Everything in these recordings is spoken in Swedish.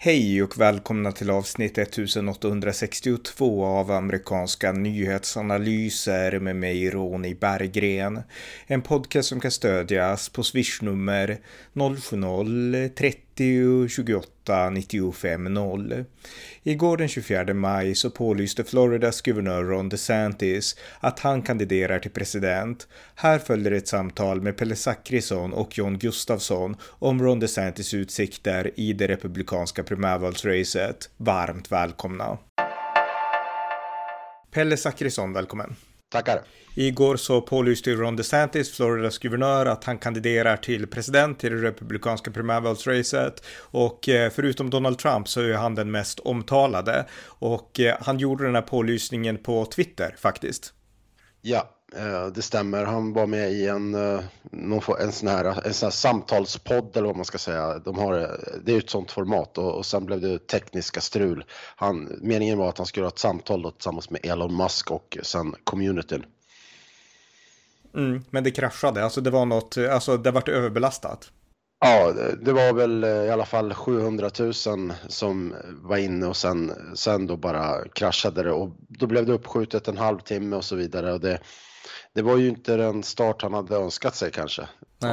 Hej och välkomna till avsnitt 1862 av amerikanska nyhetsanalyser med mig Ronny Berggren. En podcast som kan stödjas på swishnummer 070-30 28 95 0. Igår den 24 maj så pålyste Floridas guvernör Ron DeSantis att han kandiderar till president. Här följer ett samtal med Pelle Zackrisson och John Gustafsson om Ron DeSantis utsikter i det republikanska primärvalsracet. Varmt välkomna! Pelle Zackrisson, välkommen! Tackar. Igår så pålyste Ron DeSantis, Floridas guvernör, att han kandiderar till president i det republikanska primärvalsracet. Och eh, förutom Donald Trump så är han den mest omtalade. Och eh, han gjorde den här pålysningen på Twitter faktiskt. Ja, det stämmer. Han var med i en, en, sån, här, en sån här samtalspodd eller vad man ska säga. De har, det är ett sånt format och, och sen blev det tekniska strul. Han, meningen var att han skulle ha ett samtal då, tillsammans med Elon Musk och sen communityn. Mm, men det kraschade, alltså det var något, alltså det vart överbelastat. Ja, det var väl eh, i alla fall 700 000 som var inne och sen, sen då bara kraschade det och då blev det uppskjutet en halvtimme och så vidare och det, det var ju inte den start han hade önskat sig kanske.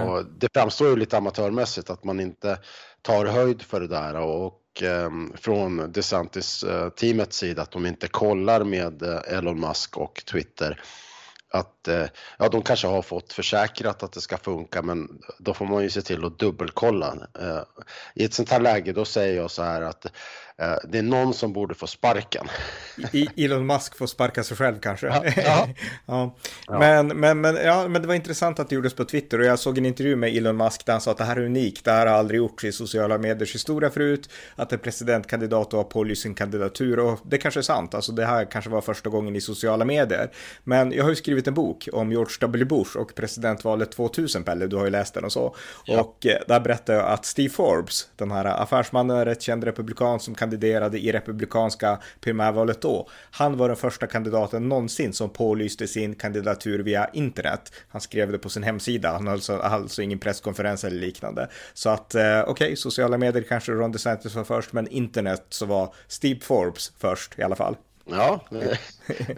Och det framstår ju lite amatörmässigt att man inte tar höjd för det där och eh, från DeSantis eh, teamets sida att de inte kollar med eh, Elon Musk och Twitter att eh, ja, de kanske har fått försäkrat att det ska funka, men då får man ju se till att dubbelkolla. Eh, I ett sånt här läge, då säger jag så här att det är någon som borde få sparken. I, Elon Musk får sparka sig själv kanske. Ja, ja. ja. Men, men, men, ja, men det var intressant att det gjordes på Twitter och jag såg en intervju med Elon Musk där han sa att det här är unikt. Det här har aldrig gjorts i sociala mediers historia förut. Att en presidentkandidat har pålyst sin kandidatur och det kanske är sant. Alltså det här kanske var första gången i sociala medier. Men jag har ju skrivit en bok om George W. Bush och presidentvalet 2000 Pelle. Du har ju läst den och så. Ja. Och eh, där berättar jag att Steve Forbes, den här affärsmannen, rätt känd republikan som kandiderade i republikanska primärvalet då. Han var den första kandidaten någonsin som pålyste sin kandidatur via internet. Han skrev det på sin hemsida, han höll alltså, alltså ingen presskonferens eller liknande. Så att eh, okej, okay, sociala medier kanske Ron DeSantis var först, men internet så var Steve Forbes först i alla fall. Ja, eh,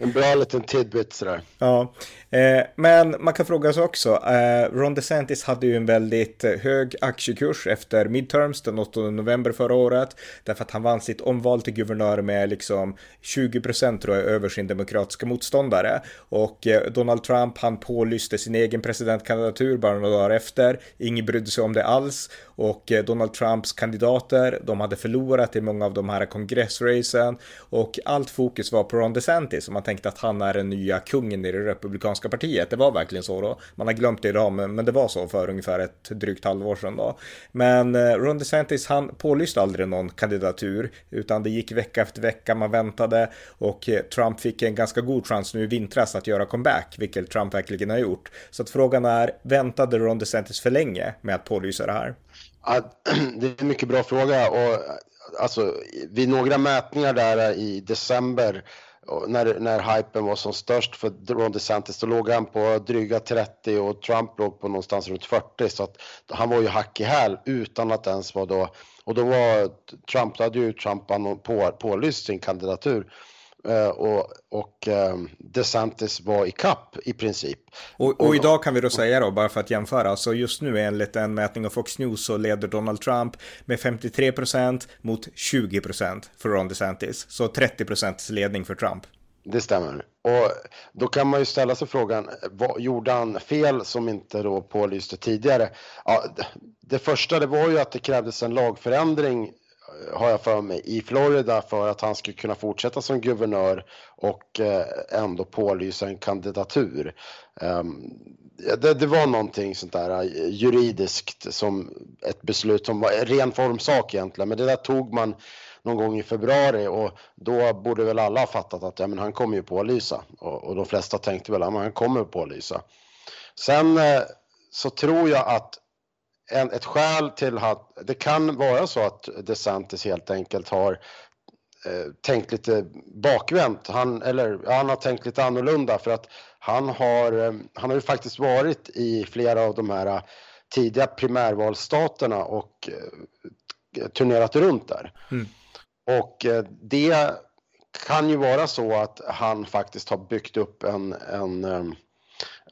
en bra liten tidbit sådär. Ja, eh, men man kan fråga sig också, eh, Ron DeSantis hade ju en väldigt hög aktiekurs efter midterms den 8 november förra året, därför att han vann sitt omval till guvernör med liksom 20 procent tror jag över sin demokratiska motståndare. Och eh, Donald Trump, han pålyste sin egen presidentkandidatur bara några dagar efter, ingen brydde sig om det alls. Och eh, Donald Trumps kandidater, de hade förlorat i många av de här kongressracen och allt fokus fokus var på Ron DeSantis och man tänkte att han är den nya kungen i det republikanska partiet. Det var verkligen så då. Man har glömt det idag, men, men det var så för ungefär ett drygt halvår sedan då. Men eh, Ron DeSantis, han pålyste aldrig någon kandidatur, utan det gick vecka efter vecka, man väntade och eh, Trump fick en ganska god chans nu i vintras att göra comeback, vilket Trump verkligen har gjort. Så att frågan är, väntade Ron DeSantis för länge med att pålysa det här? det är en mycket bra fråga och alltså vid några mätningar där i december när, när hypen var som störst för Ron DeSantis, då låg han på dryga 30 och Trump låg på någonstans runt 40 så att han var ju hack i häl utan att ens vara då. Och då var Trump, då hade ju Trump på, pålyst sin kandidatur och, och ehm, DeSantis var i kapp i princip. Och, och, idag kan vi då säga då, bara för att jämföra, så just nu enligt en mätning av Fox News så leder Donald Trump med 53 procent mot 20 procent för Ron DeSantis. Så 30 procents ledning för Trump. Det stämmer. Och då kan man ju ställa sig frågan, vad gjorde han fel som inte då pålyste tidigare? Ja, det första det var ju att det krävdes en lagförändring har jag för mig, i Florida för att han skulle kunna fortsätta som guvernör och eh, ändå pålysa en kandidatur. Ehm, det, det var någonting sånt där eh, juridiskt som ett beslut som var en ren formsak egentligen, men det där tog man någon gång i februari och då borde väl alla ha fattat att ja, men han kommer ju pålysa och, och de flesta tänkte väl att han kommer pålysa. Sen eh, så tror jag att en, ett skäl till att det kan vara så att DeSantis helt enkelt har eh, tänkt lite bakvänt. Han, eller, han har tänkt lite annorlunda för att han har, eh, han har ju faktiskt varit i flera av de här tidiga primärvalsstaterna och eh, turnerat runt där. Mm. Och det kan ju vara så att han faktiskt har byggt upp en, en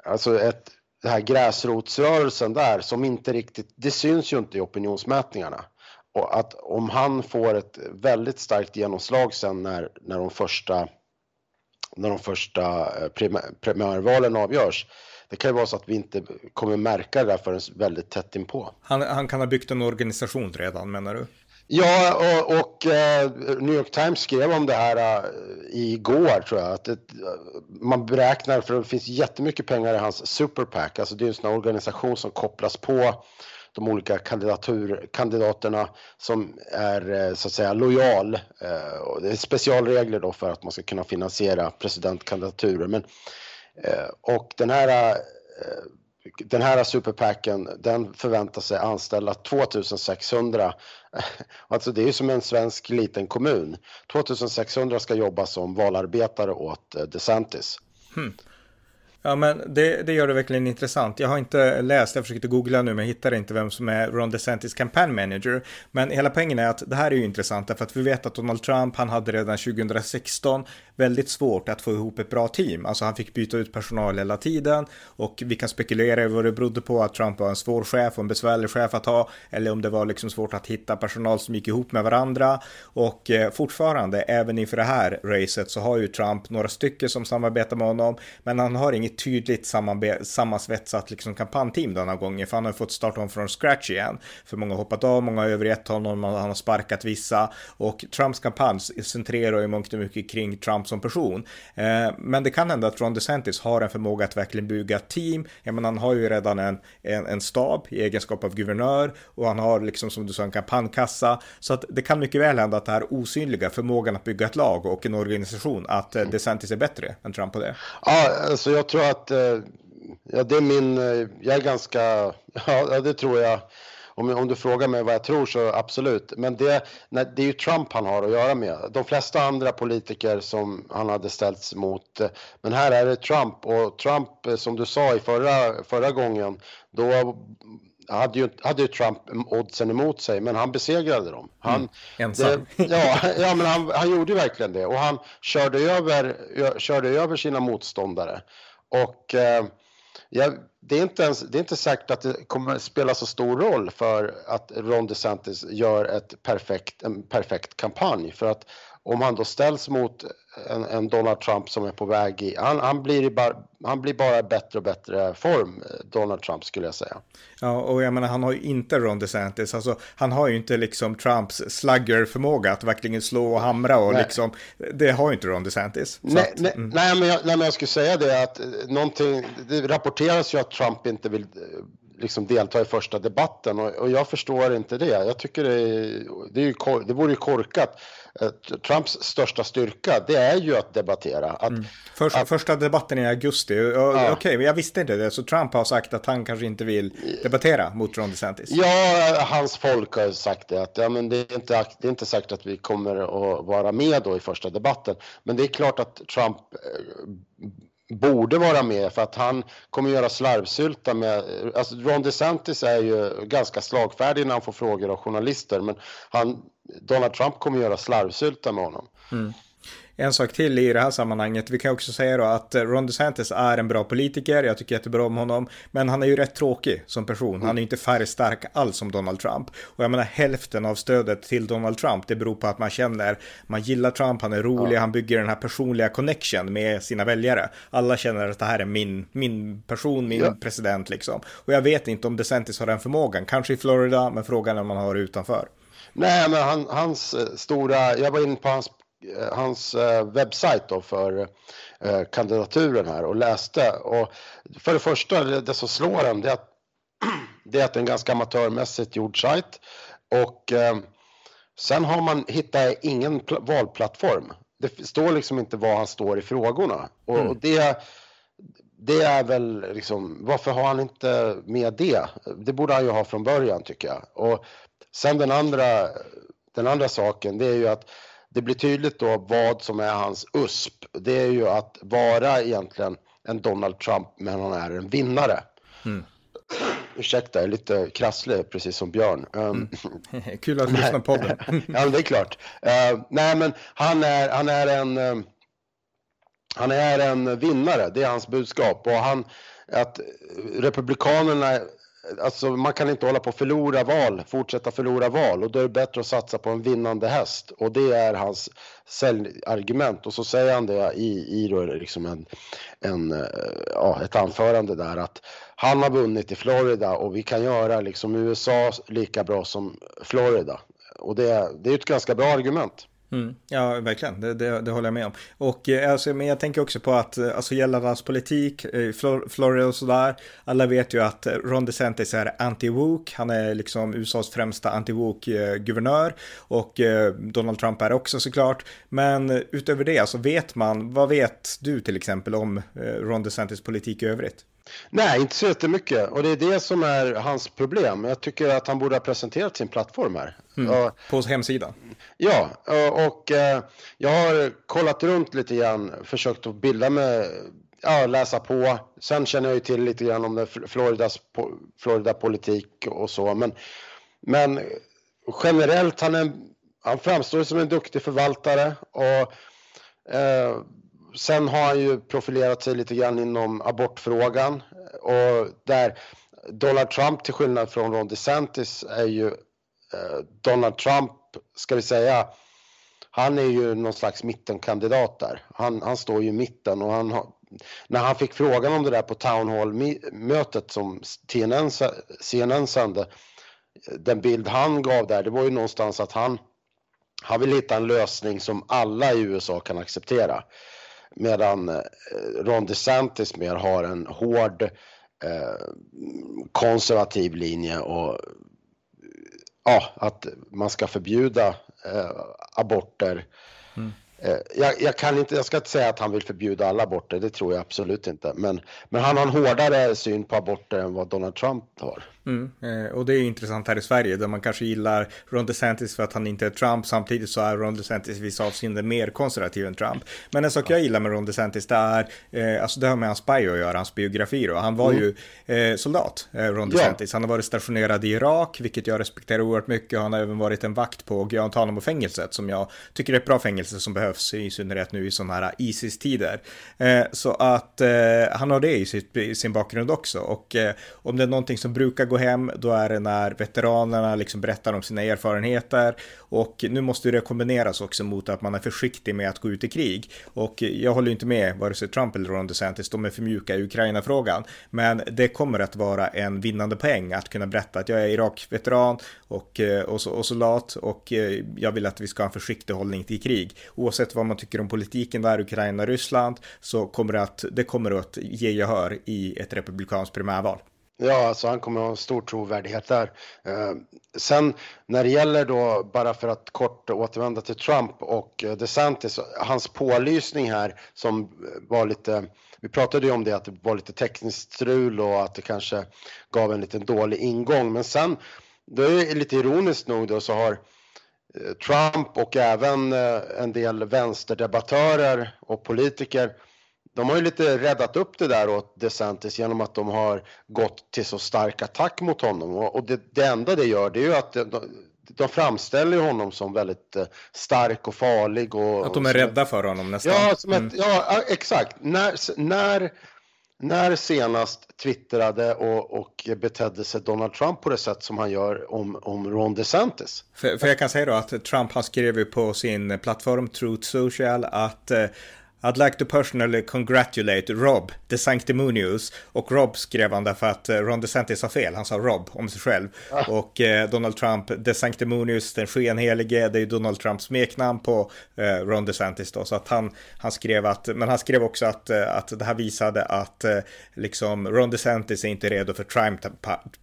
alltså ett, den här gräsrotsrörelsen där som inte riktigt, det syns ju inte i opinionsmätningarna. Och att om han får ett väldigt starkt genomslag sen när, när de första när de första eh, primärvalen avgörs. Det kan ju vara så att vi inte kommer märka det där förrän väldigt tätt inpå. Han, han kan ha byggt en organisation redan menar du? Ja, och, och eh, New York Times skrev om det här eh, igår tror jag. Att det, eh, man beräknar, för det finns jättemycket pengar i hans Superpack, alltså det är en sån här organisation som kopplas på de olika kandidaterna som är så att säga lojal. och det är specialregler då för att man ska kunna finansiera presidentkandidaturer. Men, och den här den här superpacken, den förväntar sig anställa 2600. Alltså det är ju som en svensk liten kommun. 2600 ska jobba som valarbetare åt eh, DeSantis. Hmm. Ja, men det, det, gör det verkligen intressant. Jag har inte läst, jag försökte googla nu, men jag hittar inte vem som är Ron DeSantis campaign manager. Men hela poängen är att det här är ju intressant, därför att vi vet att Donald Trump, han hade redan 2016 väldigt svårt att få ihop ett bra team. Alltså han fick byta ut personal hela tiden och vi kan spekulera i vad det berodde på att Trump var en svår chef och en besvärlig chef att ha, eller om det var liksom svårt att hitta personal som gick ihop med varandra. Och eh, fortfarande, även inför det här racet, så har ju Trump några stycken som samarbetar med honom, men han har inget tydligt sammansvetsat liksom kampanjteam denna gången, för han har fått starta om från scratch igen. För många har hoppat av, många har övergett honom, han har sparkat vissa och Trumps kampanj centrerar ju mångt och mycket kring Trump som person. Eh, men det kan hända att Ron DeSantis har en förmåga att verkligen bygga team. Jag menar, han har ju redan en, en, en stab i egenskap av guvernör och han har liksom som du sa en kampanjkassa. Så att det kan mycket väl hända att det här osynliga förmågan att bygga ett lag och en organisation, att eh, DeSantis är bättre än Trump på det. Ja, alltså jag tror att eh, Ja, det är min, eh, jag är ganska, ja det tror jag. Om, om du frågar mig vad jag tror så absolut. Men det, nej, det är ju Trump han har att göra med. De flesta andra politiker som han hade ställts mot. Eh, men här är det Trump och Trump som du sa i förra, förra gången. Då hade ju, hade ju Trump oddsen emot sig, men han besegrade dem. Han, mm, ensam. Det, ja, ja, men han, han gjorde verkligen det och han körde över, körde över sina motståndare. Och eh, ja, det, är inte ens, det är inte säkert att det kommer spela så stor roll för att Ron DeSantis gör ett perfekt, en perfekt kampanj. För att om han då ställs mot en, en Donald Trump som är på väg i, han, han, blir bar, han blir bara bättre och bättre form, Donald Trump skulle jag säga. Ja, och jag menar han har ju inte Ron DeSantis, alltså han har ju inte liksom Trumps slugger-förmåga att verkligen slå och hamra och nej. liksom, det har ju inte Ron DeSantis. Nej, att, nej, mm. nej, men jag, nej, men jag skulle säga det att eh, någonting, det rapporteras ju att Trump inte vill eh, liksom delta i första debatten och, och jag förstår inte det. Jag tycker det, är, det, är ju, det vore ju korkat. Eh, Trumps största styrka, det är ju att debattera. Att, mm. Först, att, första debatten i augusti, ja. okej, okay, jag visste inte det. Så Trump har sagt att han kanske inte vill debattera mot Ron DeSantis. Ja, hans folk har sagt det. Att, ja, men det, är inte, det är inte säkert att vi kommer att vara med då i första debatten. Men det är klart att Trump eh, borde vara med för att han kommer göra slarvsylta med, alltså Ron DeSantis är ju ganska slagfärdig när han får frågor av journalister men han, Donald Trump kommer göra slarvsylta med honom. Mm. En sak till i det här sammanhanget. Vi kan också säga då att Ron DeSantis är en bra politiker. Jag tycker jättebra om honom. Men han är ju rätt tråkig som person. Han är inte färgstark alls som Donald Trump. Och jag menar hälften av stödet till Donald Trump, det beror på att man känner, man gillar Trump, han är rolig, ja. han bygger den här personliga connection med sina väljare. Alla känner att det här är min, min person, min ja. president liksom. Och jag vet inte om DeSantis har den förmågan. Kanske i Florida, men frågan är om han har det utanför. Nej, men han, hans eh, stora, jag var inne på hans Eh, hans eh, webbsajt då för kandidaturen här och läste. Och för det första, det som slår en, det är att det är, att en ganska amatörmässigt gjord sajt. Och sen har man hittat ingen valplattform. Det står liksom inte var han står i frågorna. Och, mm. det, det är väl liksom, varför har han inte med det? Det borde han ju ha från början tycker jag. Och sen den andra, den andra saken, det är ju att det blir tydligt då vad som är hans USP. Det är ju att vara egentligen en Donald Trump men han är en vinnare. Mm. ursäkta, jag är lite krasslig precis som Björn. Um, mm. Kul att lyssna på podden. ja, det är klart. Uh, nej, men han är, han är en um, han är en vinnare, det är hans budskap. Och han, att Republikanerna alltså man kan inte hålla på att förlora val, fortsätta förlora val. Och då är det bättre att satsa på en vinnande häst. Och det är hans säljargument. Och så säger han det i, i då liksom en, en, eh, ja, ett anförande där att han har vunnit i Florida och vi kan göra liksom USA lika bra som Florida. Och det, det är ett ganska bra argument. Mm, ja, verkligen. Det, det, det, håller jag med om. Och eh, alltså, men jag tänker också på att eh, alltså, gällande hans politik, eh, Florida och sådär. Alla vet ju att Ron DeSantis är anti-woke. Han är liksom USAs främsta anti-woke-guvernör. Och Donald Trump är också såklart. Men utöver det, alltså vet man, vad vet du till exempel om Ron DeSantis politik i övrigt? Nej, inte så jättemycket. Och det är det som är hans problem. Jag tycker att han borde ha presenterat sin plattform här. Mm, på hemsidan? Ja, och eh, jag har kollat runt lite grann, försökt att bilda mig, ja, läsa på. Sen känner jag ju till lite grann om Floridas, Florida politik och så. Men, men generellt, han, är, han framstår som en duktig förvaltare. och eh, Sen har han ju profilerat sig lite grann inom abortfrågan och där Donald Trump till skillnad från Ron DeSantis är ju eh, Donald Trump, ska vi säga, han är ju någon slags mittenkandidat där. Han, han står ju i mitten och han har, när han fick frågan om det där på Town Hall-mötet som CNN, CNN sände, den bild han gav där, det var ju någonstans att han, han vill hitta en lösning som alla i USA kan acceptera. Medan eh, Ron DeSantis mer har en hård eh, konservativ linje och ja, att man ska förbjuda eh, aborter. Mm. Eh, jag, jag, kan inte, jag ska inte säga att han vill förbjuda alla aborter, det tror jag absolut inte. Men, men han har en hårdare syn på aborter än vad Donald Trump har. Mm, eh, och det är intressant här i Sverige där man kanske gillar Ron DeSantis för att han inte är Trump. Samtidigt så är Ron DeSantis i vissa avseenden mer konservativ än Trump. Men en sak jag gillar med Ron DeSantis det är, eh, alltså det har med hans bio att göra, hans biografi då. Han var mm. ju eh, soldat, eh, Ron DeSantis. Ja. Han har varit stationerad i Irak, vilket jag respekterar oerhört mycket. Han har även varit en vakt på Guantanamo-fängelset som jag tycker är ett bra fängelse som behövs i synnerhet nu i sådana här ISIS-tider. Så att han har det i, sitt, i sin bakgrund också. Och om det är någonting som brukar gå gå hem, då är det när veteranerna liksom berättar om sina erfarenheter och nu måste det kombineras också mot att man är försiktig med att gå ut i krig. Och jag håller inte med vare sig Trump eller Ron DeSantis, de är för mjuka i Ukraina-frågan. Men det kommer att vara en vinnande poäng att kunna berätta att jag är Irak-veteran och, eh, och, och, och soldat och jag vill att vi ska ha en försiktig hållning till krig. Oavsett vad man tycker om politiken där, Ukraina, Ryssland, så kommer det att, det kommer att ge gehör i ett republikanskt primärval. Ja, alltså han kommer att ha en stor trovärdighet där. Eh, sen när det gäller då, bara för att kort återvända till Trump och eh, DeSantis, hans pålysning här som eh, var lite, vi pratade ju om det att det var lite tekniskt strul och att det kanske gav en lite dålig ingång, men sen, det är lite ironiskt nog då så har eh, Trump och även en del vänsterdebattörer och politiker de har ju lite räddat upp det där åt DeSantis genom att de har gått till så stark attack mot honom och det, det enda det gör det är ju att de, de framställer honom som väldigt eh, stark och farlig. Och, att de är och rädda för honom nästan. Ja, som ett, mm. ja exakt. När, när, när senast twittrade och, och betedde sig Donald Trump på det sätt som han gör om, om Ron DeSantis? För, för jag kan säga då att Trump har skrivit på sin plattform Truth Social att eh, I'd like to personally congratulate Rob DeSanctimonious och Rob skrev han därför att eh, Ron DeSantis sa fel, han sa Rob om sig själv. Ah. Och eh, Donald Trump, DeSanctimonious, den skenhelige, det är Donald Trumps smeknamn på eh, Ron DeSantis då. Så att han, han skrev att, men han skrev också att, eh, att det här visade att eh, liksom Ron DeSantis är inte redo för prime,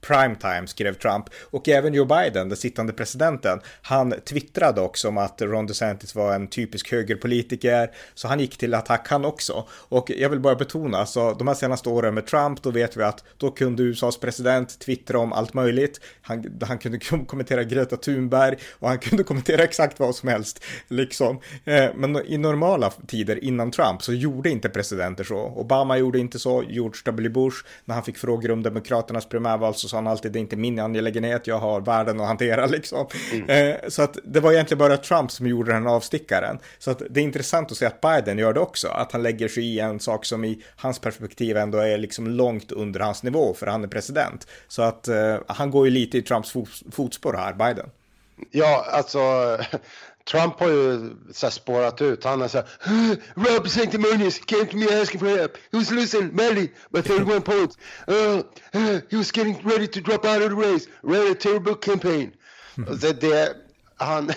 prime time, skrev Trump. Och även Joe Biden, den sittande presidenten, han twittrade också om att Ron DeSantis var en typisk högerpolitiker. Så han gick till attack han också. Och jag vill bara betona, alltså de här senaste åren med Trump, då vet vi att då kunde USAs president twittra om allt möjligt. Han, han kunde kommentera Greta Thunberg och han kunde kommentera exakt vad som helst, liksom. Eh, men i normala tider innan Trump så gjorde inte presidenter så. Obama gjorde inte så, George W. Bush, när han fick frågor om Demokraternas primärval så sa han alltid det är inte min angelägenhet, jag har världen att hantera liksom. Mm. Eh, så att det var egentligen bara Trump som gjorde den avstickaren. Så att det är intressant att se att Biden gör det också, att han lägger sig i en sak som i hans perspektiv ändå är liksom långt under hans nivå för han är president. Så att uh, han går ju lite i Trumps fotspår här, Biden. Ja, alltså Trump har ju så spårat ut. Han har sagt Rob Sanctimonious came to me asking for help. He was losing badly by 31 points. Uh, uh, he was getting ready to drop out of the race. Ran a terrible campaign. Mm. Det, det, han,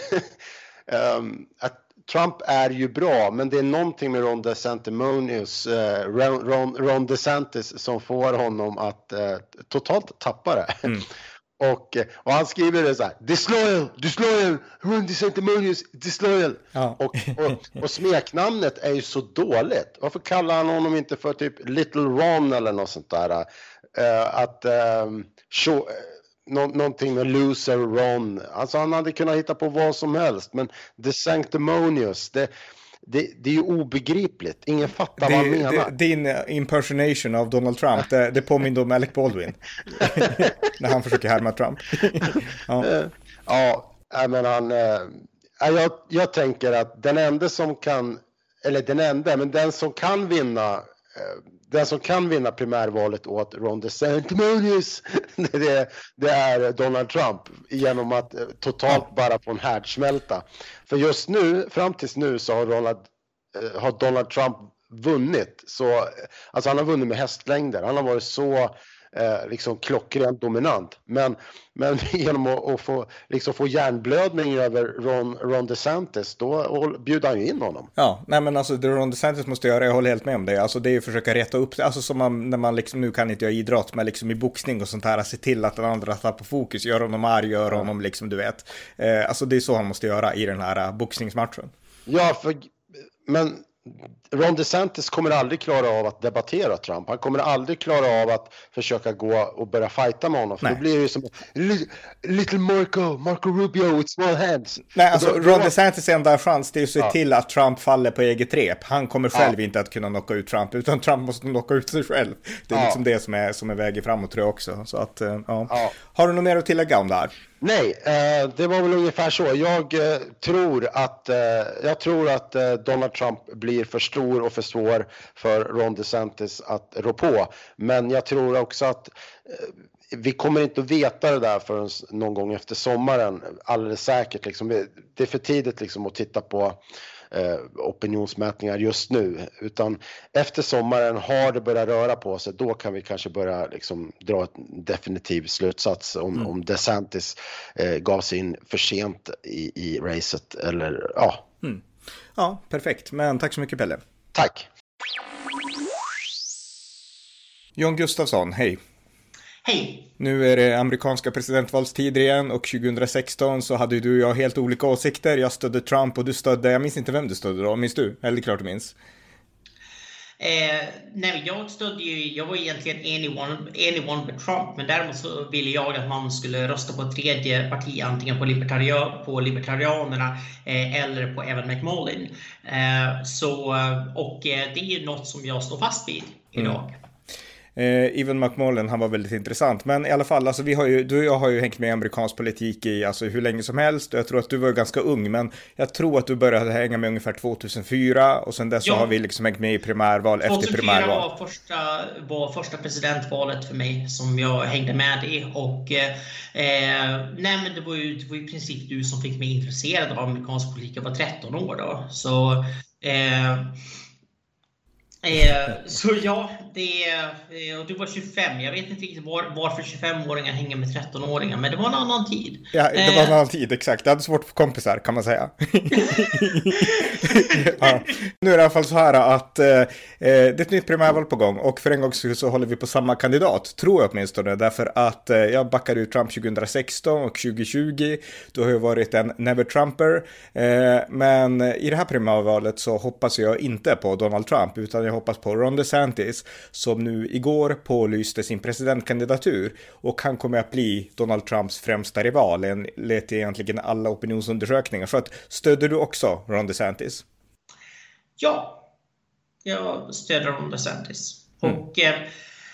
um, att Trump är ju bra, men det är någonting med Ron DeSantimonious, uh, Ron, Ron, Ron DeSantis som får honom att uh, totalt tappa det. Mm. Och, och, han skriver det så här, disloyal, disloyal, Ron DeSantimonious, disloyal. Ja. Och, och, och, smeknamnet är ju så dåligt. Varför kallar han honom inte för typ Little Ron eller något sånt där? Uh, att, um, show, nå någonting med loser Ron. Alltså han hade kunnat hitta på vad som helst. Men The Sanctimonious, det, det, det är ju obegripligt. Ingen fattar det, vad han menar. Det, din impersonation av Donald Trump, det, det påminner om Alec Baldwin. När han försöker härma Trump. ja. ja, men han... Äh, jag, jag tänker att den enda som kan, eller den enda, men den som kan vinna äh, den som kan vinna primärvalet åt Ron DeSantis, det, det är Donald Trump genom att eh, totalt bara få en härdsmälta. För just nu, fram tills nu så har Donald, eh, har Donald Trump vunnit. Så, alltså han har vunnit med hästlängder. Han har varit så eh, liksom klockrent dominant. Men, men genom att, att, få, liksom få hjärnblödning över Ron, Ron DeSantis, då bjuder han ju in honom. Ja, nej men alltså det Ron DeSantis måste göra, jag håller helt med om det, alltså det är ju att försöka reta upp alltså som man, när man liksom, nu kan inte jag idrott, men liksom i boxning och sånt här, se till att den andra tappar fokus, gör honom arg, gör honom liksom, du vet. Eh, alltså det är så han måste göra i den här uh, boxningsmatchen. Ja, för, men Ron DeSantis kommer aldrig klara av att debattera Trump. Han kommer aldrig klara av att försöka gå och börja fighta med honom. För då blir det ju som Little Marco, Marco Rubio with small hands. Nej, alltså då, Ron DeSantis enda chans det är att se ja. till att Trump faller på eget rep. Han kommer själv ja. inte att kunna knocka ut Trump, utan Trump måste knocka ut sig själv. Det är ja. liksom det som är, som är vägen framåt tror jag också. Så att, eh, ja. Har du något mer att tillägga om det här? Nej, eh, det var väl ungefär så. Jag eh, tror att, eh, jag tror att eh, Donald Trump blir för stor och för svår för Ron DeSantis att rå på. Men jag tror också att eh, vi kommer inte att veta det där förrän någon gång efter sommaren, alldeles säkert. Liksom. Det är för tidigt liksom att titta på eh, opinionsmätningar just nu. Utan efter sommaren har det börjat röra på sig, då kan vi kanske börja liksom, dra en definitiv slutsats om, mm. om DeSantis eh, gav sig in för sent i, i racet eller ja. Mm. Ja, perfekt. Men tack så mycket Pelle. Tack. John Gustafsson, hej. Hej! Nu är det amerikanska presidentvalstider igen och 2016 så hade du och jag helt olika åsikter. Jag stödde Trump och du stödde, jag minns inte vem du stödde då, minns du? Eller klart du minns. Eh, nej, jag stödde ju, jag var egentligen anyone, med Trump, men däremot så ville jag att man skulle rösta på ett tredje parti, antingen på, libertaria, på Libertarianerna eh, eller på Evan McMullin. Eh, så, och eh, det är ju något som jag står fast vid idag. Mm. Eh, Evan McMullen, han var väldigt intressant. Men i alla fall, alltså, vi har ju, du och jag har ju hängt med i amerikansk politik i alltså, hur länge som helst. Jag tror att du var ganska ung, men jag tror att du började hänga med ungefär 2004 och sen dess ja. så har vi liksom hängt med i primärval efter primärval. 2004 var första, var första presidentvalet för mig som jag hängde med i. Och, eh, nej, men det, var ju, det var i princip du som fick mig intresserad av amerikansk politik. Jag var 13 år då. Så, eh, eh, så ja, det, och du var 25. Jag vet inte riktigt var, varför 25-åringar hänger med 13-åringar, men det var en annan tid. Ja, det var en annan tid, exakt. Jag hade svårt för kompisar, kan man säga. ja. Nu är det i alla fall så här att eh, det är ett nytt primärval på gång och för en gång så håller vi på samma kandidat, tror jag åtminstone, därför att eh, jag backade ut Trump 2016 och 2020. Då har jag varit en never Trumper, eh, men i det här primärvalet så hoppas jag inte på Donald Trump, utan jag hoppas på Ron DeSantis som nu igår pålyste sin presidentkandidatur och han kommer att bli Donald Trumps främsta rival enligt egentligen alla opinionsundersökningar. Så att stöder du också Ron DeSantis? Ja, jag stöder Ron DeSantis. Mm. Och eh,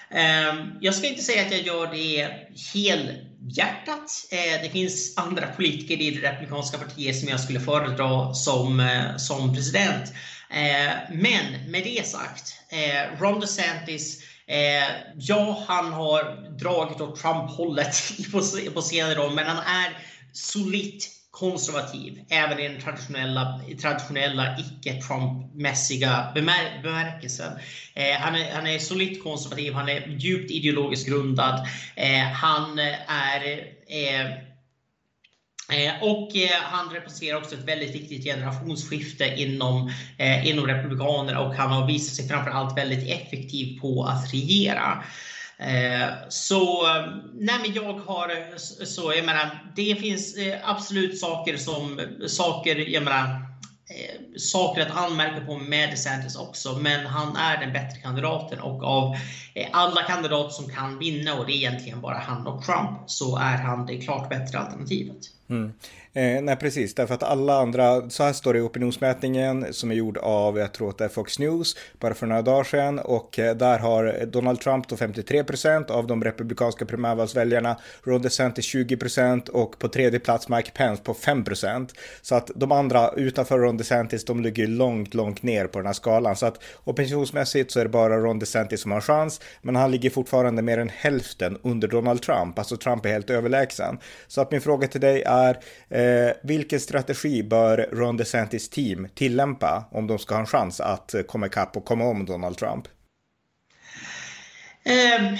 eh, jag ska inte säga att jag gör det helhjärtat. Eh, det finns andra politiker i det republikanska partiet som jag skulle föredra som, eh, som president. Eh, men med det sagt, eh, Ron DeSantis eh, ja, han har dragit åt Trump-hållet på, senare år, men han är solitt konservativ, även i den traditionella, traditionella icke-Trump-mässiga bemär bemärkelsen. Eh, han, är, han är solitt konservativ, han är djupt ideologiskt grundad. Eh, han är Eh, Eh, och eh, han representerar också ett väldigt viktigt generationsskifte inom, eh, inom Republikanerna och han har visat sig framförallt väldigt effektiv på att regera. Så nej men jag har, så jag menar, det finns absolut saker som, saker, jag menar, Eh, saker att anmärka på med DeSantis också, men han är den bättre kandidaten och av eh, alla kandidater som kan vinna, och det är egentligen bara han och Trump, så är han det klart bättre alternativet. Mm. Eh, nej, precis, därför att alla andra, så här står det i opinionsmätningen som är gjord av, jag tror att det är Fox News, bara för några dagar sedan och eh, där har Donald Trump då 53 av de republikanska primärvalsväljarna, Ron DeSantis 20% och på tredje plats Mike Pence på 5% Så att de andra utanför Ron DeSantis, de ligger långt, långt ner på den här skalan. Så att opinionsmässigt så är det bara Ron DeSantis som har chans, men han ligger fortfarande mer än hälften under Donald Trump, alltså Trump är helt överlägsen. Så att min fråga till dig är, Eh, Eh, vilken strategi bör Ron DeSantis team tillämpa om de ska ha en chans att komma ikapp och komma om Donald Trump? Eh,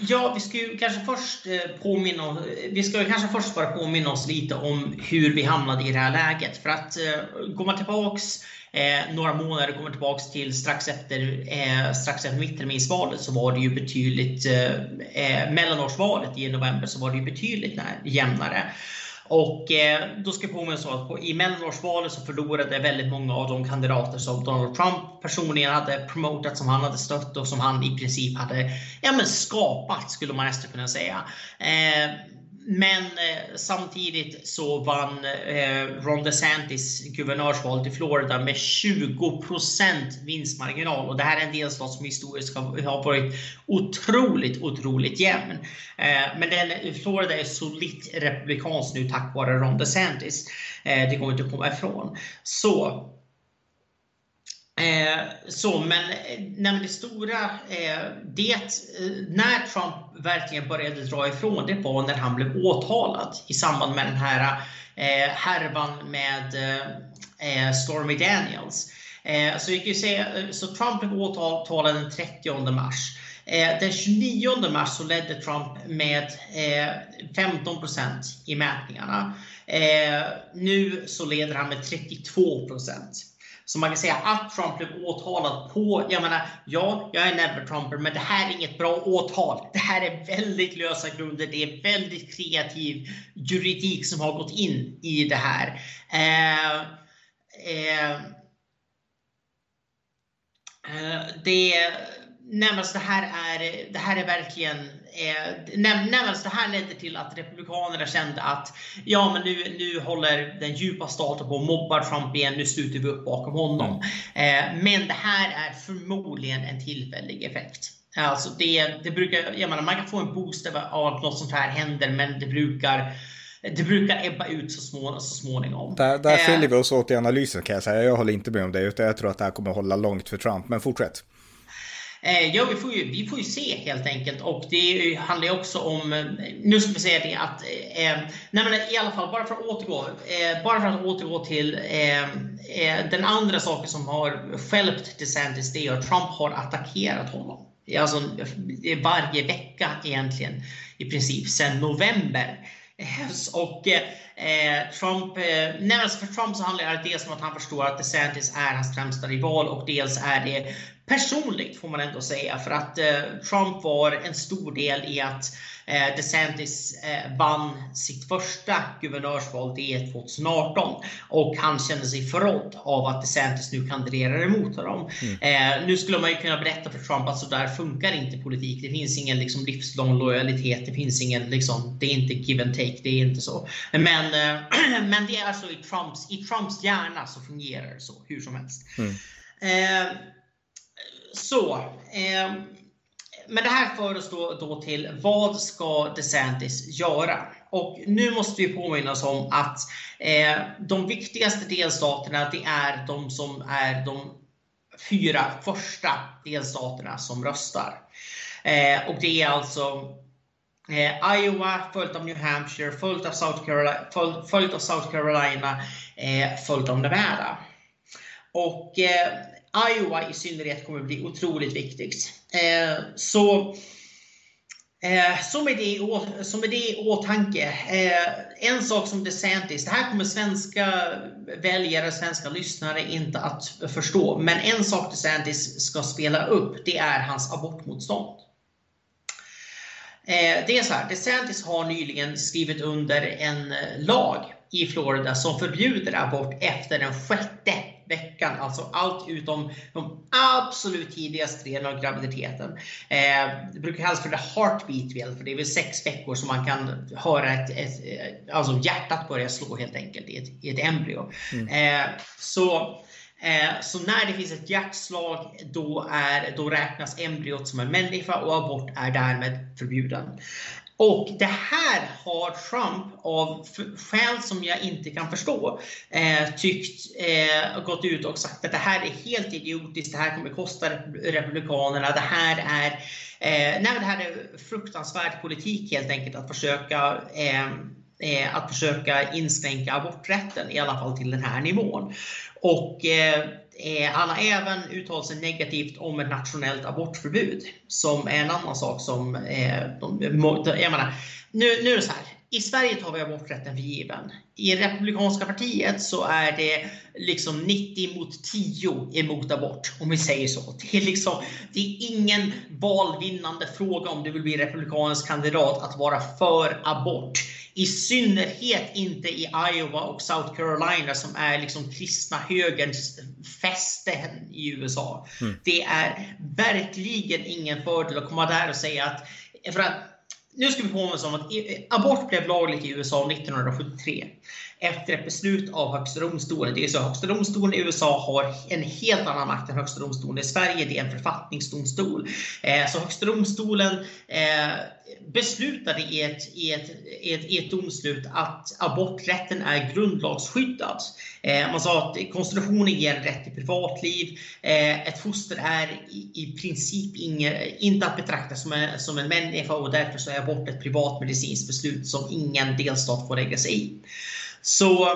ja, vi ska ju kanske först eh, påminna vi ska kanske först bara påminna oss lite om hur vi hamnade i det här läget. För att eh, går man tillbaks eh, några månader, kommer tillbaks till strax efter, eh, strax efter mittterminsvalet, så var det ju betydligt, eh, eh, mellanårsvalet i november så var det ju betydligt jämnare. Och eh, då ska jag påminna så att på, i mellanårsvalet så förlorade väldigt många av de kandidater som Donald Trump personligen hade promotat, som han hade stött och som han i princip hade ja, men skapat, skulle man nästan kunna säga. Eh, men eh, samtidigt så vann eh, Ron DeSantis guvernörsvalet i Florida med 20% vinstmarginal. Och det här är en delstat som historiskt har varit otroligt, otroligt jämn. Eh, men den, Florida är solitt republikanskt nu tack vare Ron DeSantis. Eh, det går inte att komma ifrån. Så Eh, så, men, eh, nej, men det stora, eh, det, eh, när Trump verkligen började dra ifrån, det var när han blev åtalad i samband med den här eh, härvan med eh, eh Stormy Daniels. Eh, så, vi kan säga, eh, så Trump blev åtalad den 30 mars. Eh, den 29 mars så ledde Trump med 15% i mätningarna. nu så leder han med 32 så man kan säga att Trump blev åtalad på, jag menar, ja, jag är never Trumper, men det här är inget bra åtal. Det här är väldigt lösa grunder. Det är väldigt kreativ juridik som har gått in i det här. Eh, eh, eh det, nej, det, här är, det här är verkligen eh, det här ledde till att Republikanerna kände att ja, men nu, nu håller den djupa staten på och mobbar Trump igen, nu sluter vi upp bakom honom. Eh, men det här är förmodligen en tillfällig effekt. Alltså det, det brukar, jag menar, man kan få en boost av att något sånt här händer, men det brukar det brukar ebba ut så, små, så småningom. Där, där eh, skiljer vi oss åt i analysen kan jag säga. Jag håller inte med om det, utan jag tror att det här kommer hålla långt för Trump. Men fortsätt. Eh, ja, vi får, ju, vi får ju se helt enkelt. Och det handlar ju också om, eh, nu ska vi säga det att, eh, eh, nej men i alla fall, bara för att återgå, eh, bara för att återgå till eh, eh den andra saken som har skälpt DeSantis, det är att Trump har attackerat honom. Alltså varje vecka egentligen i princip sedan november. Och eh, Trump, eh, nej, alltså för Trump så handlar det dels om att han förstår att DeSantis är hans främsta rival och dels är det personligt får man ändå säga för att eh, Trump var en stor del i att eh, DeSantis eh, vann sitt första guvernörsval det 2018 och han kände sig förrådd av att DeSantis nu kandiderar emot honom. Mm. Nu skulle man ju kunna berätta för Trump att så där funkar inte politik. Det finns ingen liksom, livslång lojalitet. Det finns ingen liksom, det är inte give and take. Det är inte så. Men, men det är alltså i Trumps, i Trumps hjärna så fungerar det så hur som helst. Mm. Eh, så. Eh, men det här för oss då, då, till vad ska DeSantis göra? Och nu måste vi påminna oss om att eh, de viktigaste delstaterna det är de som är de fyra första delstaterna som röstar. Eh, och det är alltså eh, Iowa, följt av New Hampshire, följt av South Carolina, följt, följt av South Carolina, eh, följt av Nevada. Och eh, Iowa i synnerhet kommer bli otroligt viktigt. Eh, så eh, så med, det, det i åtanke, eh, en sak som DeSantis, det här kommer svenska väljare, svenska lyssnare inte att förstå. Men en sak DeSantis ska spela upp, det är hans abortmotstånd. Eh, det är så här, DeSantis har nyligen skrivit under en lag i Florida som förbjuder abort efter den sjätte veckan, alltså allt utom de absolut tidigaste delen av graviditeten. Eh, det brukar kallas för the heartbeat för det är väl sex veckor som man kan höra ett, ett alltså hjärtat börja slå helt enkelt i ett, i ett embryo. Mm. Eh, så eh, så när det finns ett hjärtslag, då, är, då räknas embryot som en människa och abort är därmed förbjuden. Och det här har Trump av skäl som jag inte kan förstå eh, tyckt, eh, gått ut och sagt att det här är helt idiotiskt, det här kommer kosta Republikanerna, det här är, eh, nej, det här är fruktansvärd politik helt enkelt att försöka eh, eh, att försöka inskränka aborträtten, i alla fall till den här nivån. Och eh, Eh, han har även uttalat sig negativt om ett nationellt abortförbud. Som är en annan sak som... Eh, de, jag menar, nu, nu är det så här. I Sverige tar vi aborträtten för given. I Republikanska partiet så är det liksom 90 mot 10 emot abort, om vi säger så. Det är, liksom, det är ingen valvinnande fråga om du vill bli republikansk kandidat att vara för abort. I synnerhet inte i Iowa och South Carolina som är liksom kristna högerns fäste i USA. Mm. Det är verkligen ingen fördel att komma där och säga att, för att nu ska vi påminna oss om att abort blev lagligt i USA 1973 efter ett beslut av Högsta domstolen. Det är så Högsta domstolen i USA har en helt annan makt än Högsta domstolen i Sverige. Det är en författningsdomstol. Eh, så Högsta domstolen eh, beslutade i ett, i, ett, i, ett, i ett domslut att aborträtten är grundlagsskyddad. Eh, man sa att konstitutionen ger rätt till privatliv. Ett foster är i, princip inge, inte att betrakta som en, som en människa och därför så är abort ett privatmedicinskt beslut som ingen delstat får lägga sig i. Så,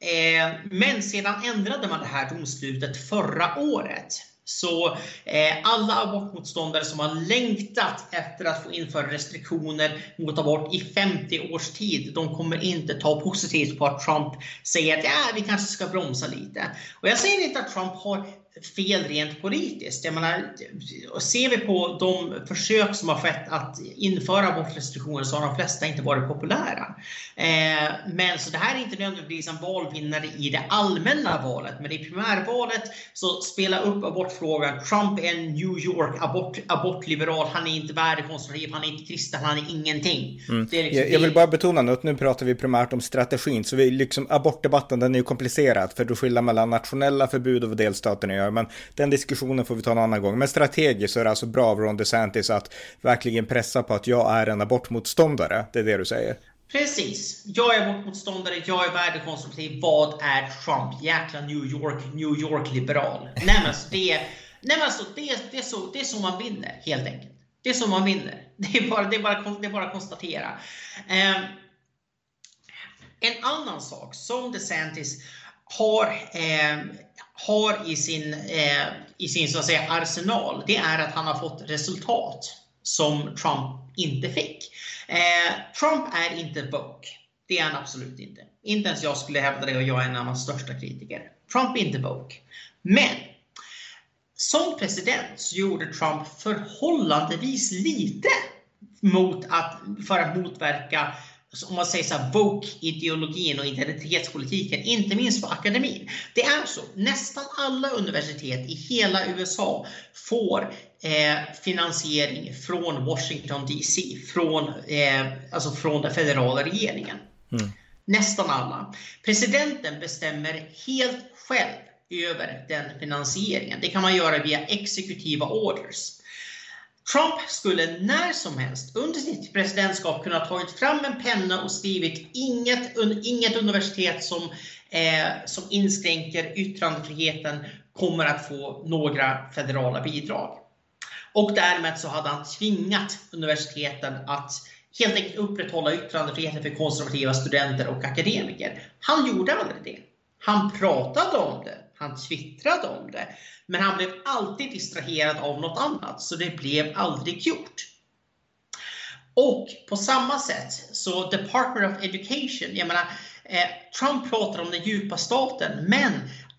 eh, men sedan ändrade man det här domslutet förra året. Så eh, alla abortmotståndare som har längtat efter att få införa restriktioner mot abort i 50 års tid, de kommer inte ta positivt på att Trump säger att ja, vi kanske ska bromsa lite. Och jag säger inte att Trump har fel rent politiskt. Jag menar, ser vi på de försök som har skett att införa abortrestriktioner så har de flesta inte varit populära. Eh, men så det här är inte nödvändigtvis en valvinnare i det allmänna valet, men i primärvalet så spela upp abortfrågan. Trump är en New York abort, abortliberal. Han är inte värdekonservativ, han är inte kristen, han är ingenting. Mm. Är liksom jag, vill bara betona nu att nu pratar vi primärt om strategin, så vi liksom abortdebatten den är ju komplicerad för du skiljer mellan nationella förbud och delstaterna gör, men den diskussionen får vi ta en annan gång. Men strategiskt så är det alltså bra av Ron DeSantis att verkligen pressa på att jag är en abortmotståndare. Det är det du säger. Precis. Jag är abortmotståndare, jag är värdekonservativ. Vad är Trump? Jäkla New York, New York-liberal. Nej men alltså, det, nej, men alltså, det, det, är så, det är så man vinner, helt enkelt. Det är så man vinner. Det är bara, det är bara, det är bara att konstatera. Eh, en annan sak som DeSantis har eh, har i sin, eh, i sin så att säga, arsenal, det är att han har fått resultat som Trump inte fick. Eh, Trump är inte woke. Det är han absolut inte. Inte ens jag skulle hävda det och jag är en av hans största kritiker. Trump är inte woke. Men som president så gjorde Trump förhållandevis lite mot att, för att motverka om man säger så här, woke-ideologin och identitetspolitiken, inte minst för akademin. Det är så, nästan alla universitet i hela USA får eh, finansiering från Washington DC, från, eh, alltså från den federala regeringen. Mm. Nästan alla. Presidenten bestämmer helt själv över den finansieringen. Det kan man göra via exekutiva orders. Trump skulle när som helst under sitt presidentskap kunna tagit fram en penna och skrivit inget, inget universitet som, eh, som inskränker yttrandefriheten kommer att få några federala bidrag. Och därmed så hade han tvingat universiteten att helt enkelt upprätthålla yttrandefriheten för konservativa studenter och akademiker. Han gjorde aldrig det. Han pratade om det, han twittrade om det, men han blev alltid distraherad av något annat, så det blev aldrig gjort. Och på samma sätt så Department of Education, jag menar, eh, Trump pratar om den djupa staten, men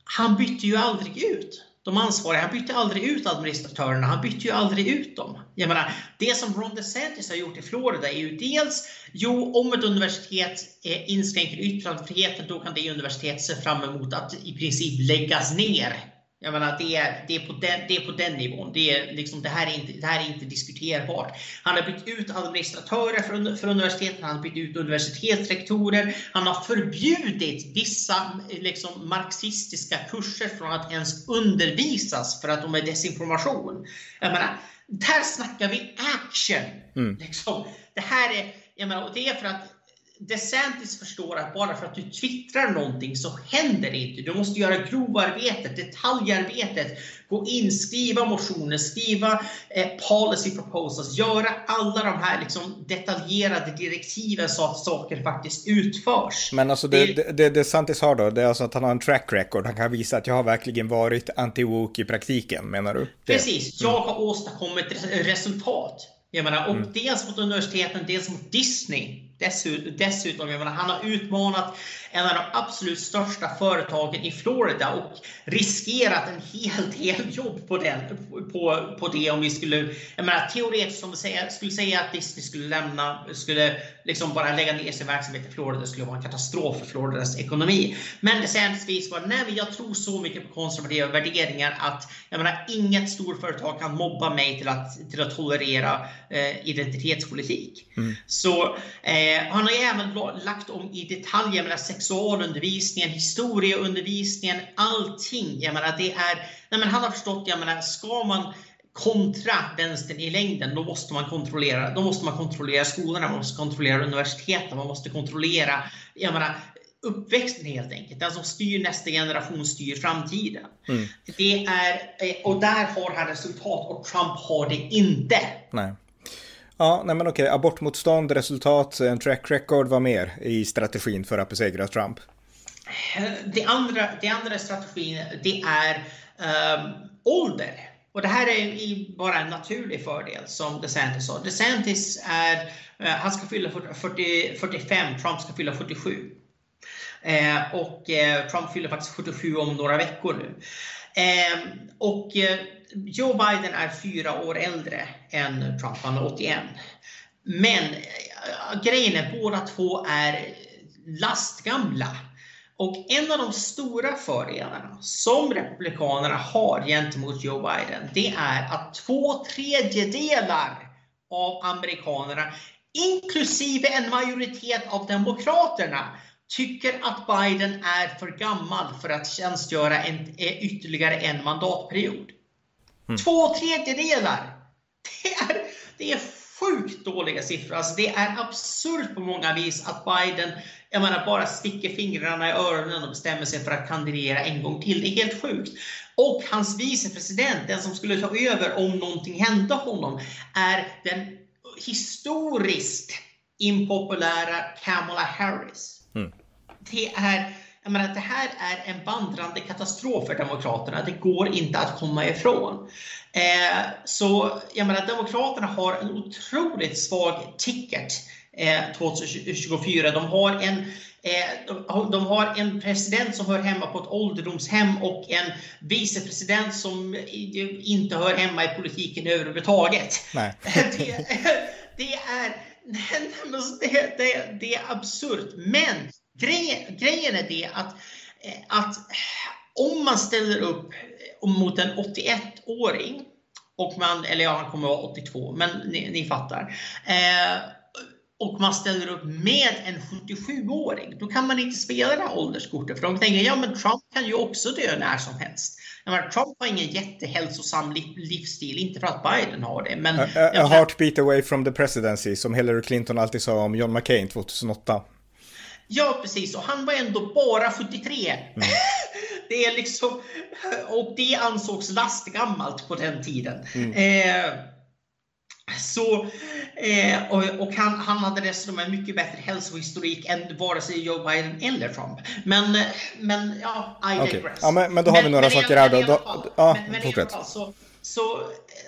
han bytte ju aldrig ut de ansvariga. Han bytte aldrig ut administratörerna, han bytte ju aldrig ut dem. Jag menar, det som Ron DeSantis har gjort i Florida är ju dels, jo, om ett universitet eh, inskränker yttrandefriheten, då kan det universitetet se fram emot att i princip läggas ner jag menar, det är, det är, på, den, det är på den nivån. Det, är liksom, det, här är inte, det här är inte diskuterbart. Han har bytt ut administratörer för, för universiteten, han har bytt ut universitetsrektorer, han har förbjudit vissa liksom, marxistiska kurser från att ens undervisas för att de är desinformation. Jag menar, där snackar vi action! Mm. Liksom. Det här är, jag menar, och det är för att DeSantis förstår att bara för att du twittrar någonting så händer det inte. Du måste göra grovarbetet, detaljarbetet, gå in, skriva motioner, skriva eh, policy proposals, göra alla de här liksom, detaljerade direktiven så att saker faktiskt utförs. Men alltså det, det, det DeSantis har då, det är alltså att han har en track record. Han kan visa att jag har verkligen varit anti-woke i praktiken, menar du? Det. Precis, jag har åstadkommit resultat. Jag menar, och mm. dels mot universiteten, dels mot Disney. Dessutom, jag menar, han har utmanat en av de absolut största företagen i Florida och riskerat en hel del jobb på, den, på, på det om vi skulle, jag menar teoretiskt om vi säga, skulle säga att Disney skulle lämna, skulle liksom bara lägga ner sin verksamhet i Florida, det skulle vara en katastrof för Floridas ekonomi. Men sändningsvis var, nej jag tror så mycket på konservativa värderingar att jag menar, inget storföretag kan mobba mig till att, till att tolerera eh, identitetspolitik. Mm. Så eh, Eh, han har även lagt om i detalj, jag menar sexualundervisningen, historieundervisningen, allting. Jag menar, det är, nej men han har förstått, jag menar, ska man kontra vänstern i längden, då måste man kontrollera, då måste man kontrollera skolorna, man måste kontrollera universiteten, man måste kontrollera, jag menar, uppväxten helt enkelt. Den som styr nästa generation styr framtiden. Mm. Det är, eh, och där har han resultat och Trump har det inte. Nej. Ja, nej men okej, abortmotstånd, resultat, en track record, vad mer i strategin för att besegra Trump? Det andra, det andra strategin, det är um, ålder. Och det här är bara en naturlig fördel som DeSantis sa. DeSantis är, uh, han ska fylla 40, 45, Trump ska fylla 47. Eh, och eh, Trump fyller faktiskt 47 om några veckor nu. Ehm, eh, och Joe Biden är fyra år äldre än Trump, han är 81. Men eh, grejen är båda två är lastgamla. Och en av de stora fördelarna som Republikanerna har gentemot Joe Biden, det är att två tredjedelar av amerikanerna, inklusive en majoritet av demokraterna, tycker att Biden är för gammal för att tjänstgöra en, eh, ytterligare en mandatperiod. Mm. Två tredjedelar! Det är, det är sjukt dåliga siffror. Alltså det är absurt på många vis att Biden jag menar, bara sticker fingrarna i öronen och bestämmer sig för att kandidera en gång till. Det är helt sjukt. Och hans vicepresident, den som skulle ta över om någonting hände honom, är den historiskt impopulära Kamala Harris. Mm. Det är jag menar, det här är en vandrande katastrof för Demokraterna. Det går inte att komma ifrån. Eh, så jag menar, Demokraterna har en otroligt svag ticket eh, 2024. De har en eh, de har en president som hör hemma på ett ålderdomshem och en vicepresident som inte hör hemma i politiken överhuvudtaget. Nej. Det, det, är, det, det, det är absurt. Men grejen, grejen är det att, att om man ställer upp mot en 81-åring och man, eller ja, han kommer vara 82, men ni, ni fattar. Eh, och man ställer upp med en 77-åring, då kan man inte spela det här ålderskortet. För de tänker, ja men Trump kan ju också dö när som helst. Menar, Trump har ingen jättehälsosam livsstil, inte för att Biden har det. Men, a, a, a heartbeat away from the presidency, som Hillary Clinton alltid sa om John McCain 2008. Ja, precis. Och han var ändå bara 73. Mm. det är liksom, och det ansågs lastgammalt på den tiden. Mm. Eh, så, eh, och, och han, han hade dessutom en mycket bättre hälsohistorik än vare sig Joe Biden eller Trump. Men, men ja, I okay. digress. Ja, men, men då har vi några men, saker här då. då ja, men, men fortsätt. så, så,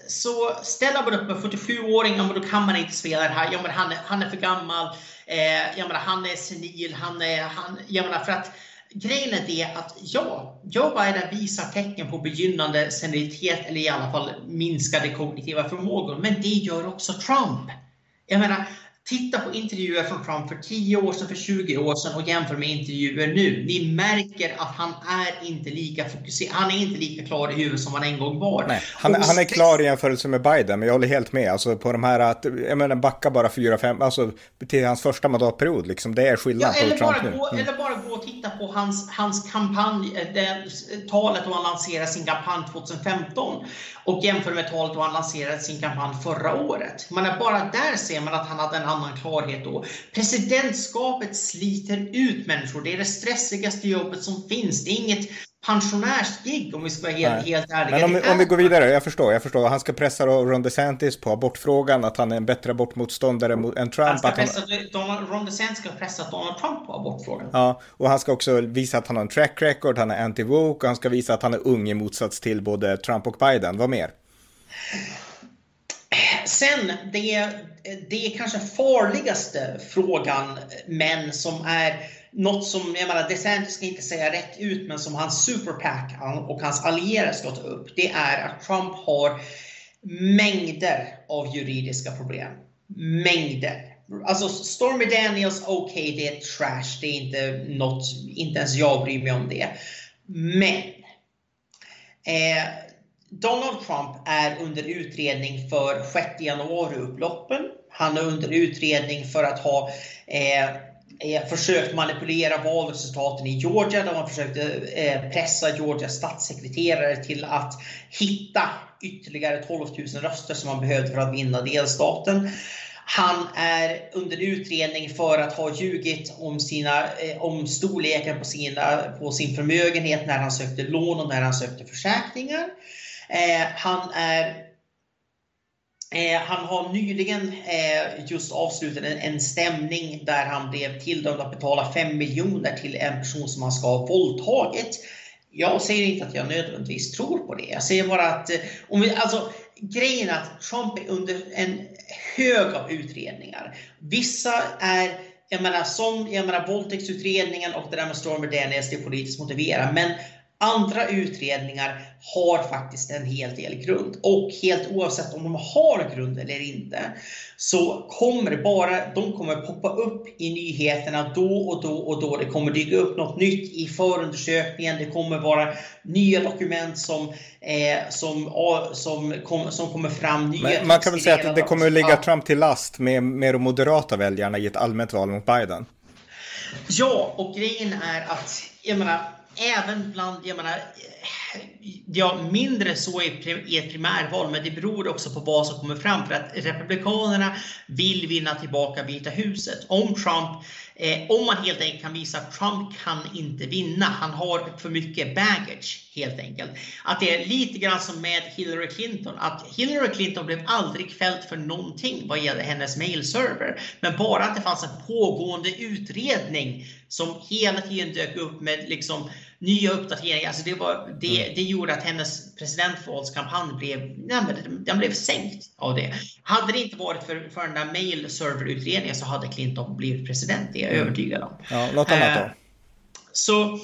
så ställer man upp en 47-åring, ja, då kan man inte spela det här. Ja, men han, han är för gammal. Eh, jag menar, han är senil. Han är, han, jag menar, för att grejen är det att ja, Joe Biden visar tecken på begynnande senilitet eller i alla fall minskade kognitiva förmågor. Men det gör också Trump. Jag menar, Titta på intervjuer från Trump för 10 år sedan, för 20 år sedan och jämför med intervjuer nu. Ni märker att han är inte lika fokuserad, han är inte lika klar i huvudet som han en gång var. Nej, han, han är klar i jämförelse med Biden, men jag håller helt med. Alltså på de här att, jag menar backa bara 4-5, alltså till hans första mandatperiod, liksom, det är skillnad ja, på Trump nu. Gå, mm. Eller bara gå och titta på hans, hans kampanj, eh, det, talet då han lanserade sin kampanj 2015 och jämför med talet då han lanserade sin kampanj förra året. Man är bara där ser man att han hade en annan klarhet då. Presidentskapet sliter ut människor. Det är det stressigaste jobbet som finns. Det är inget pensionärsgig om vi ska vara helt, helt ärliga. Men om, om vi går vidare, jag förstår, jag förstår. Han ska pressa Ron DeSantis på abortfrågan, att han är en bättre abortmotståndare än Trump. Han ska pressa, han... Donald, Ron DeSantis ska pressa Donald Trump på abortfrågan. Ja, och han ska också visa att han har en track record, han är anti-woke och han ska visa att han är ung i motsats till både Trump och Biden. Vad mer? Sen, det, det är kanske farligaste frågan, men som är något som, jag menar, DeSantis ska inte säga rätt ut, men som hans superpack och hans allierade ska ta upp, det är att Trump har mängder av juridiska problem. Mängder. Alltså Stormy Daniels, okej, okay, det är trash. Det är inte något, inte ens jag bryr mig om det. Men eh, Donald Trump är under utredning för 6 januari-upploppen. Han är under utredning för att ha eh, eh, försökt manipulera valresultaten i Georgia där man försökte eh, pressa Georgias statssekreterare till att hitta ytterligare 12 000 röster som man behövde för att vinna delstaten. Han är under utredning för att ha ljugit om, sina, eh, om storleken på, sina, på sin förmögenhet när han sökte lån och när han sökte försäkringar. Eh, han är Eh, han har nyligen eh, just avslutat en, en, stämning där han blev tilldömd att betala 5 miljoner till en person som han ska ha våldtagit. Jag säger inte att jag nödvändigtvis tror på det. Jag säger bara att eh, om vi, alltså, grejen är att Trump är under en hög av utredningar. Vissa är jag menar, som jag menar, våldtäktsutredningen och det där med Stormy Daniels, det är politiskt motiverat. Men Andra utredningar har faktiskt en hel del grund och helt oavsett om de har grund eller inte så kommer bara, de kommer poppa upp i nyheterna då och då och då. Det kommer dyka upp något nytt i förundersökningen. Det kommer vara nya dokument som, eh, som, som, kom, som kommer fram. Nya man kan väl säga att det kommer att ligga Trump till last med, med de moderata väljarna i ett allmänt val mot Biden? Ja, och grejen är att jag menar, även bland, jag menar, ja, mindre så i ett primärval, men det beror också på vad som kommer fram. För att Republikanerna vill vinna tillbaka Vita huset. Om Trump, eh, om man helt enkelt kan visa att Trump kan inte vinna, han har för mycket baggage helt enkelt. Att det är lite grann som med Hillary Clinton, att Hillary Clinton blev aldrig fälld för någonting vad gäller hennes mailserver. Men bara att det fanns en pågående utredning som hela tiden dök upp med liksom nya uppdateringar. Alltså det, var, det, mm. det gjorde att hennes presidentvalskampanj blev, den blev sänkt av det. Hade det inte varit för, för den där mailserverutredningen så hade Clinton blivit president, det är jag mm. övertygad om. Ja, något annat då? Eh, så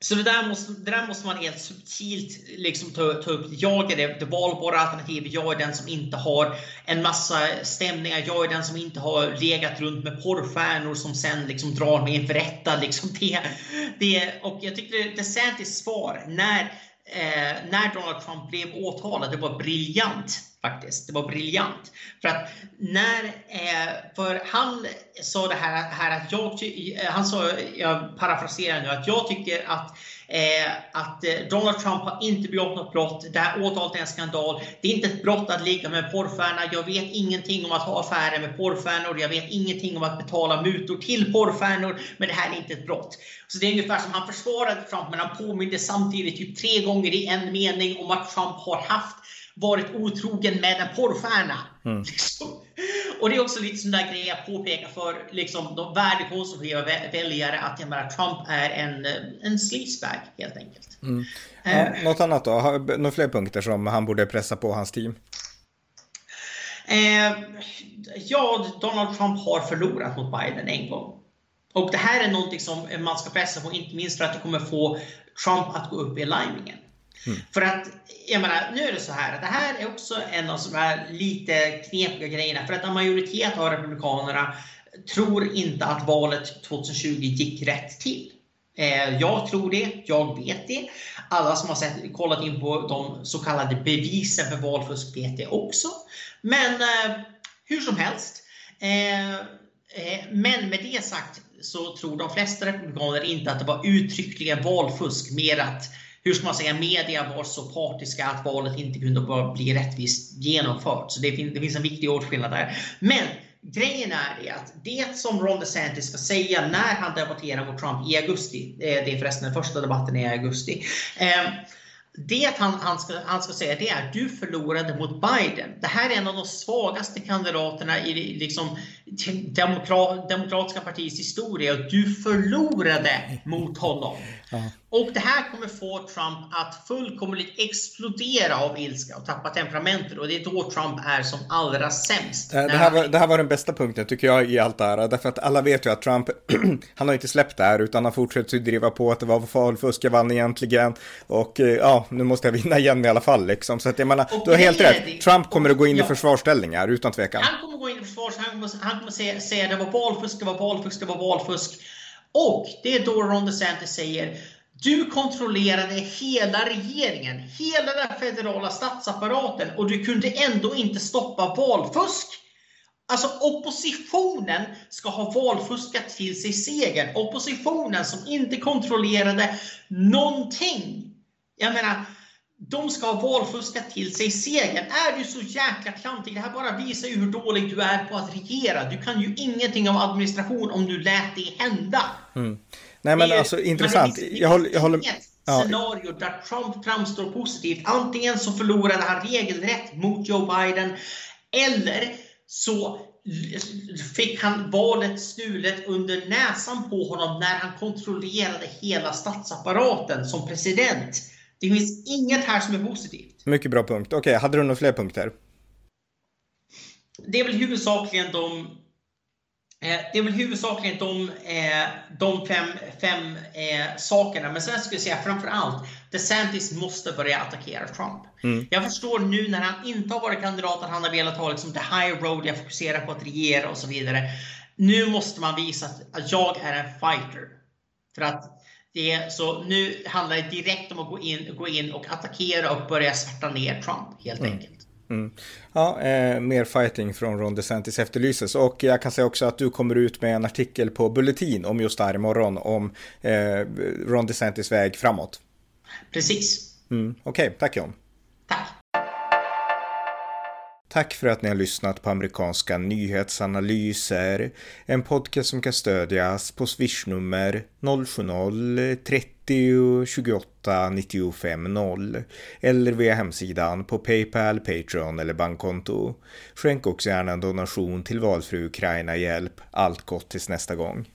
så det där, måste, det där måste man helt subtilt liksom ta, ta upp. Jag är det, det valbara alternativet. Jag är den som inte har en massa stämningar. Jag är den som inte har legat runt med porrstjärnor som sen liksom drar mig inför rätta. Liksom det, det, och jag tyckte DeSantis svar när, eh, när Donald Trump blev åtalad, det var briljant faktiskt. Det var briljant. För att när, eh, för han sa det här, här att jag, eh, han sa, jag parafraserar nu, att jag tycker att Eh, att eh, Donald Trump har inte begått något brott. Det här åtalet är en skandal. Det är inte ett brott att ligga med porrstjärna. Jag vet ingenting om att ha affärer med porrstjärnor. Jag vet ingenting om att betala mutor till porrstjärnor. Men det här är inte ett brott. Så det är ungefär som han försvarade Trump, men han påminde samtidigt typ tre gånger i en mening om att Trump har haft varit otrogen med en porrstjärna. Mm. Liksom. Och det är också lite sån där grej jag påpekar för liksom, de värdekonservativa väljare att jag menar, Trump är en, en sleazebag helt enkelt. Mm. Eh. något annat då? Några fler punkter som han borde pressa på hans team? Eh, ja, Donald Trump har förlorat mot Biden en gång. Och det här är någonting som man ska pressa på, inte minst för att det kommer få Trump att gå upp i limingen. Mm. För att, jag menar, nu är det så här att det här är också en av de här lite knepiga grejerna. För att en majoritet av republikanerna tror inte att valet 2020 gick rätt till. Eh, jag tror det, jag vet det. Alla som har sett, kollat in på de så kallade bevisen för valfusk vet det också. Men eh, hur som helst. Eh, eh men med det sagt så tror de flesta republikaner inte att det var uttryckligen valfusk, mer att hur ska man säga, media var så partiska att valet inte kunde bara bli rättvist genomfört. Så det finns, det finns en viktig åtskillnad där. Men grejen är det att det som Ron DeSantis ska säga när han debatterar mot Trump i augusti, eh, det är förresten den första debatten i augusti, eh, det han, han, ska, han ska säga det är att du förlorade mot Biden. Det här är en av de svagaste kandidaterna i liksom, demokrat, demokratiska partiets historia. Och du förlorade mot honom. Ja. Och det här kommer få Trump att fullkomligt explodera av ilska och tappa temperamentet. Och det är då Trump är som allra sämst. Det, det, här, var, det här var den bästa punkten tycker jag i allt det här. Därför att alla vet ju att Trump, han har inte släppt det här utan han fortsätter driva på att det var valfusk jag vann egentligen. Och eh, ja, nu måste jag vinna igen i alla fall liksom. Så att jag menar, du har helt rätt. Trump kommer att gå in ja. i försvarsställningar utan tvekan. Han försvar så han kommer, han kommer säga, säga det var valfusk, det var valfusk, det var valfusk. Och det är då Ron DeSantis säger du kontrollerade hela regeringen, hela den federala statsapparaten och du kunde ändå inte stoppa valfusk. Alltså oppositionen ska ha valfuskat till sig segern. Oppositionen som inte kontrollerade någonting. Jag menar, de ska ha valfuskat till sig segern. Är du så jäkla klantig? Det här bara visar ju hur dålig du är på att regera. Du kan ju ingenting om administration om du lät det hända. Mm. Nej men det, alltså intressant. Det finns, jag håller, jag håller ja. scenario där Trump framstår positivt. Antingen så förlorade han regelrätt mot Joe Biden eller så fick han valet stulet under näsan på honom när han kontrollerade hela statsapparaten som president. Det finns inget här som är positivt. Mycket bra punkt. Okej, okay, hade du några fler punkter? Det är väl huvudsakligen de Eh, det är väl huvudsakligen de, eh, de fem, fem eh, sakerna. Men sen skulle jag säga framför allt, DeSantis måste börja attackera Trump. Mm. Jag förstår nu när han inte har varit kandidat att han har velat ha liksom the high road, jag fokuserar på att regera och så vidare. Nu måste man visa att jag är en fighter. För att det, så nu handlar det direkt om att gå in, gå in och attackera och börja svärta ner Trump helt mm. enkelt. Mm. Ja, eh, mer fighting från Ron DeSantis efterlyses och jag kan säga också att du kommer ut med en artikel på Bulletin om just det här imorgon om eh, Ron DeSantis väg framåt. Precis. Mm. Okej, okay, tack John. Tack. Tack för att ni har lyssnat på amerikanska nyhetsanalyser. En podcast som kan stödjas på swishnummer 070-30 28 95 0 eller via hemsidan på Paypal, Patreon eller bankkonto. Skänk också gärna en donation till valfri Ukraina-hjälp. Allt gott tills nästa gång.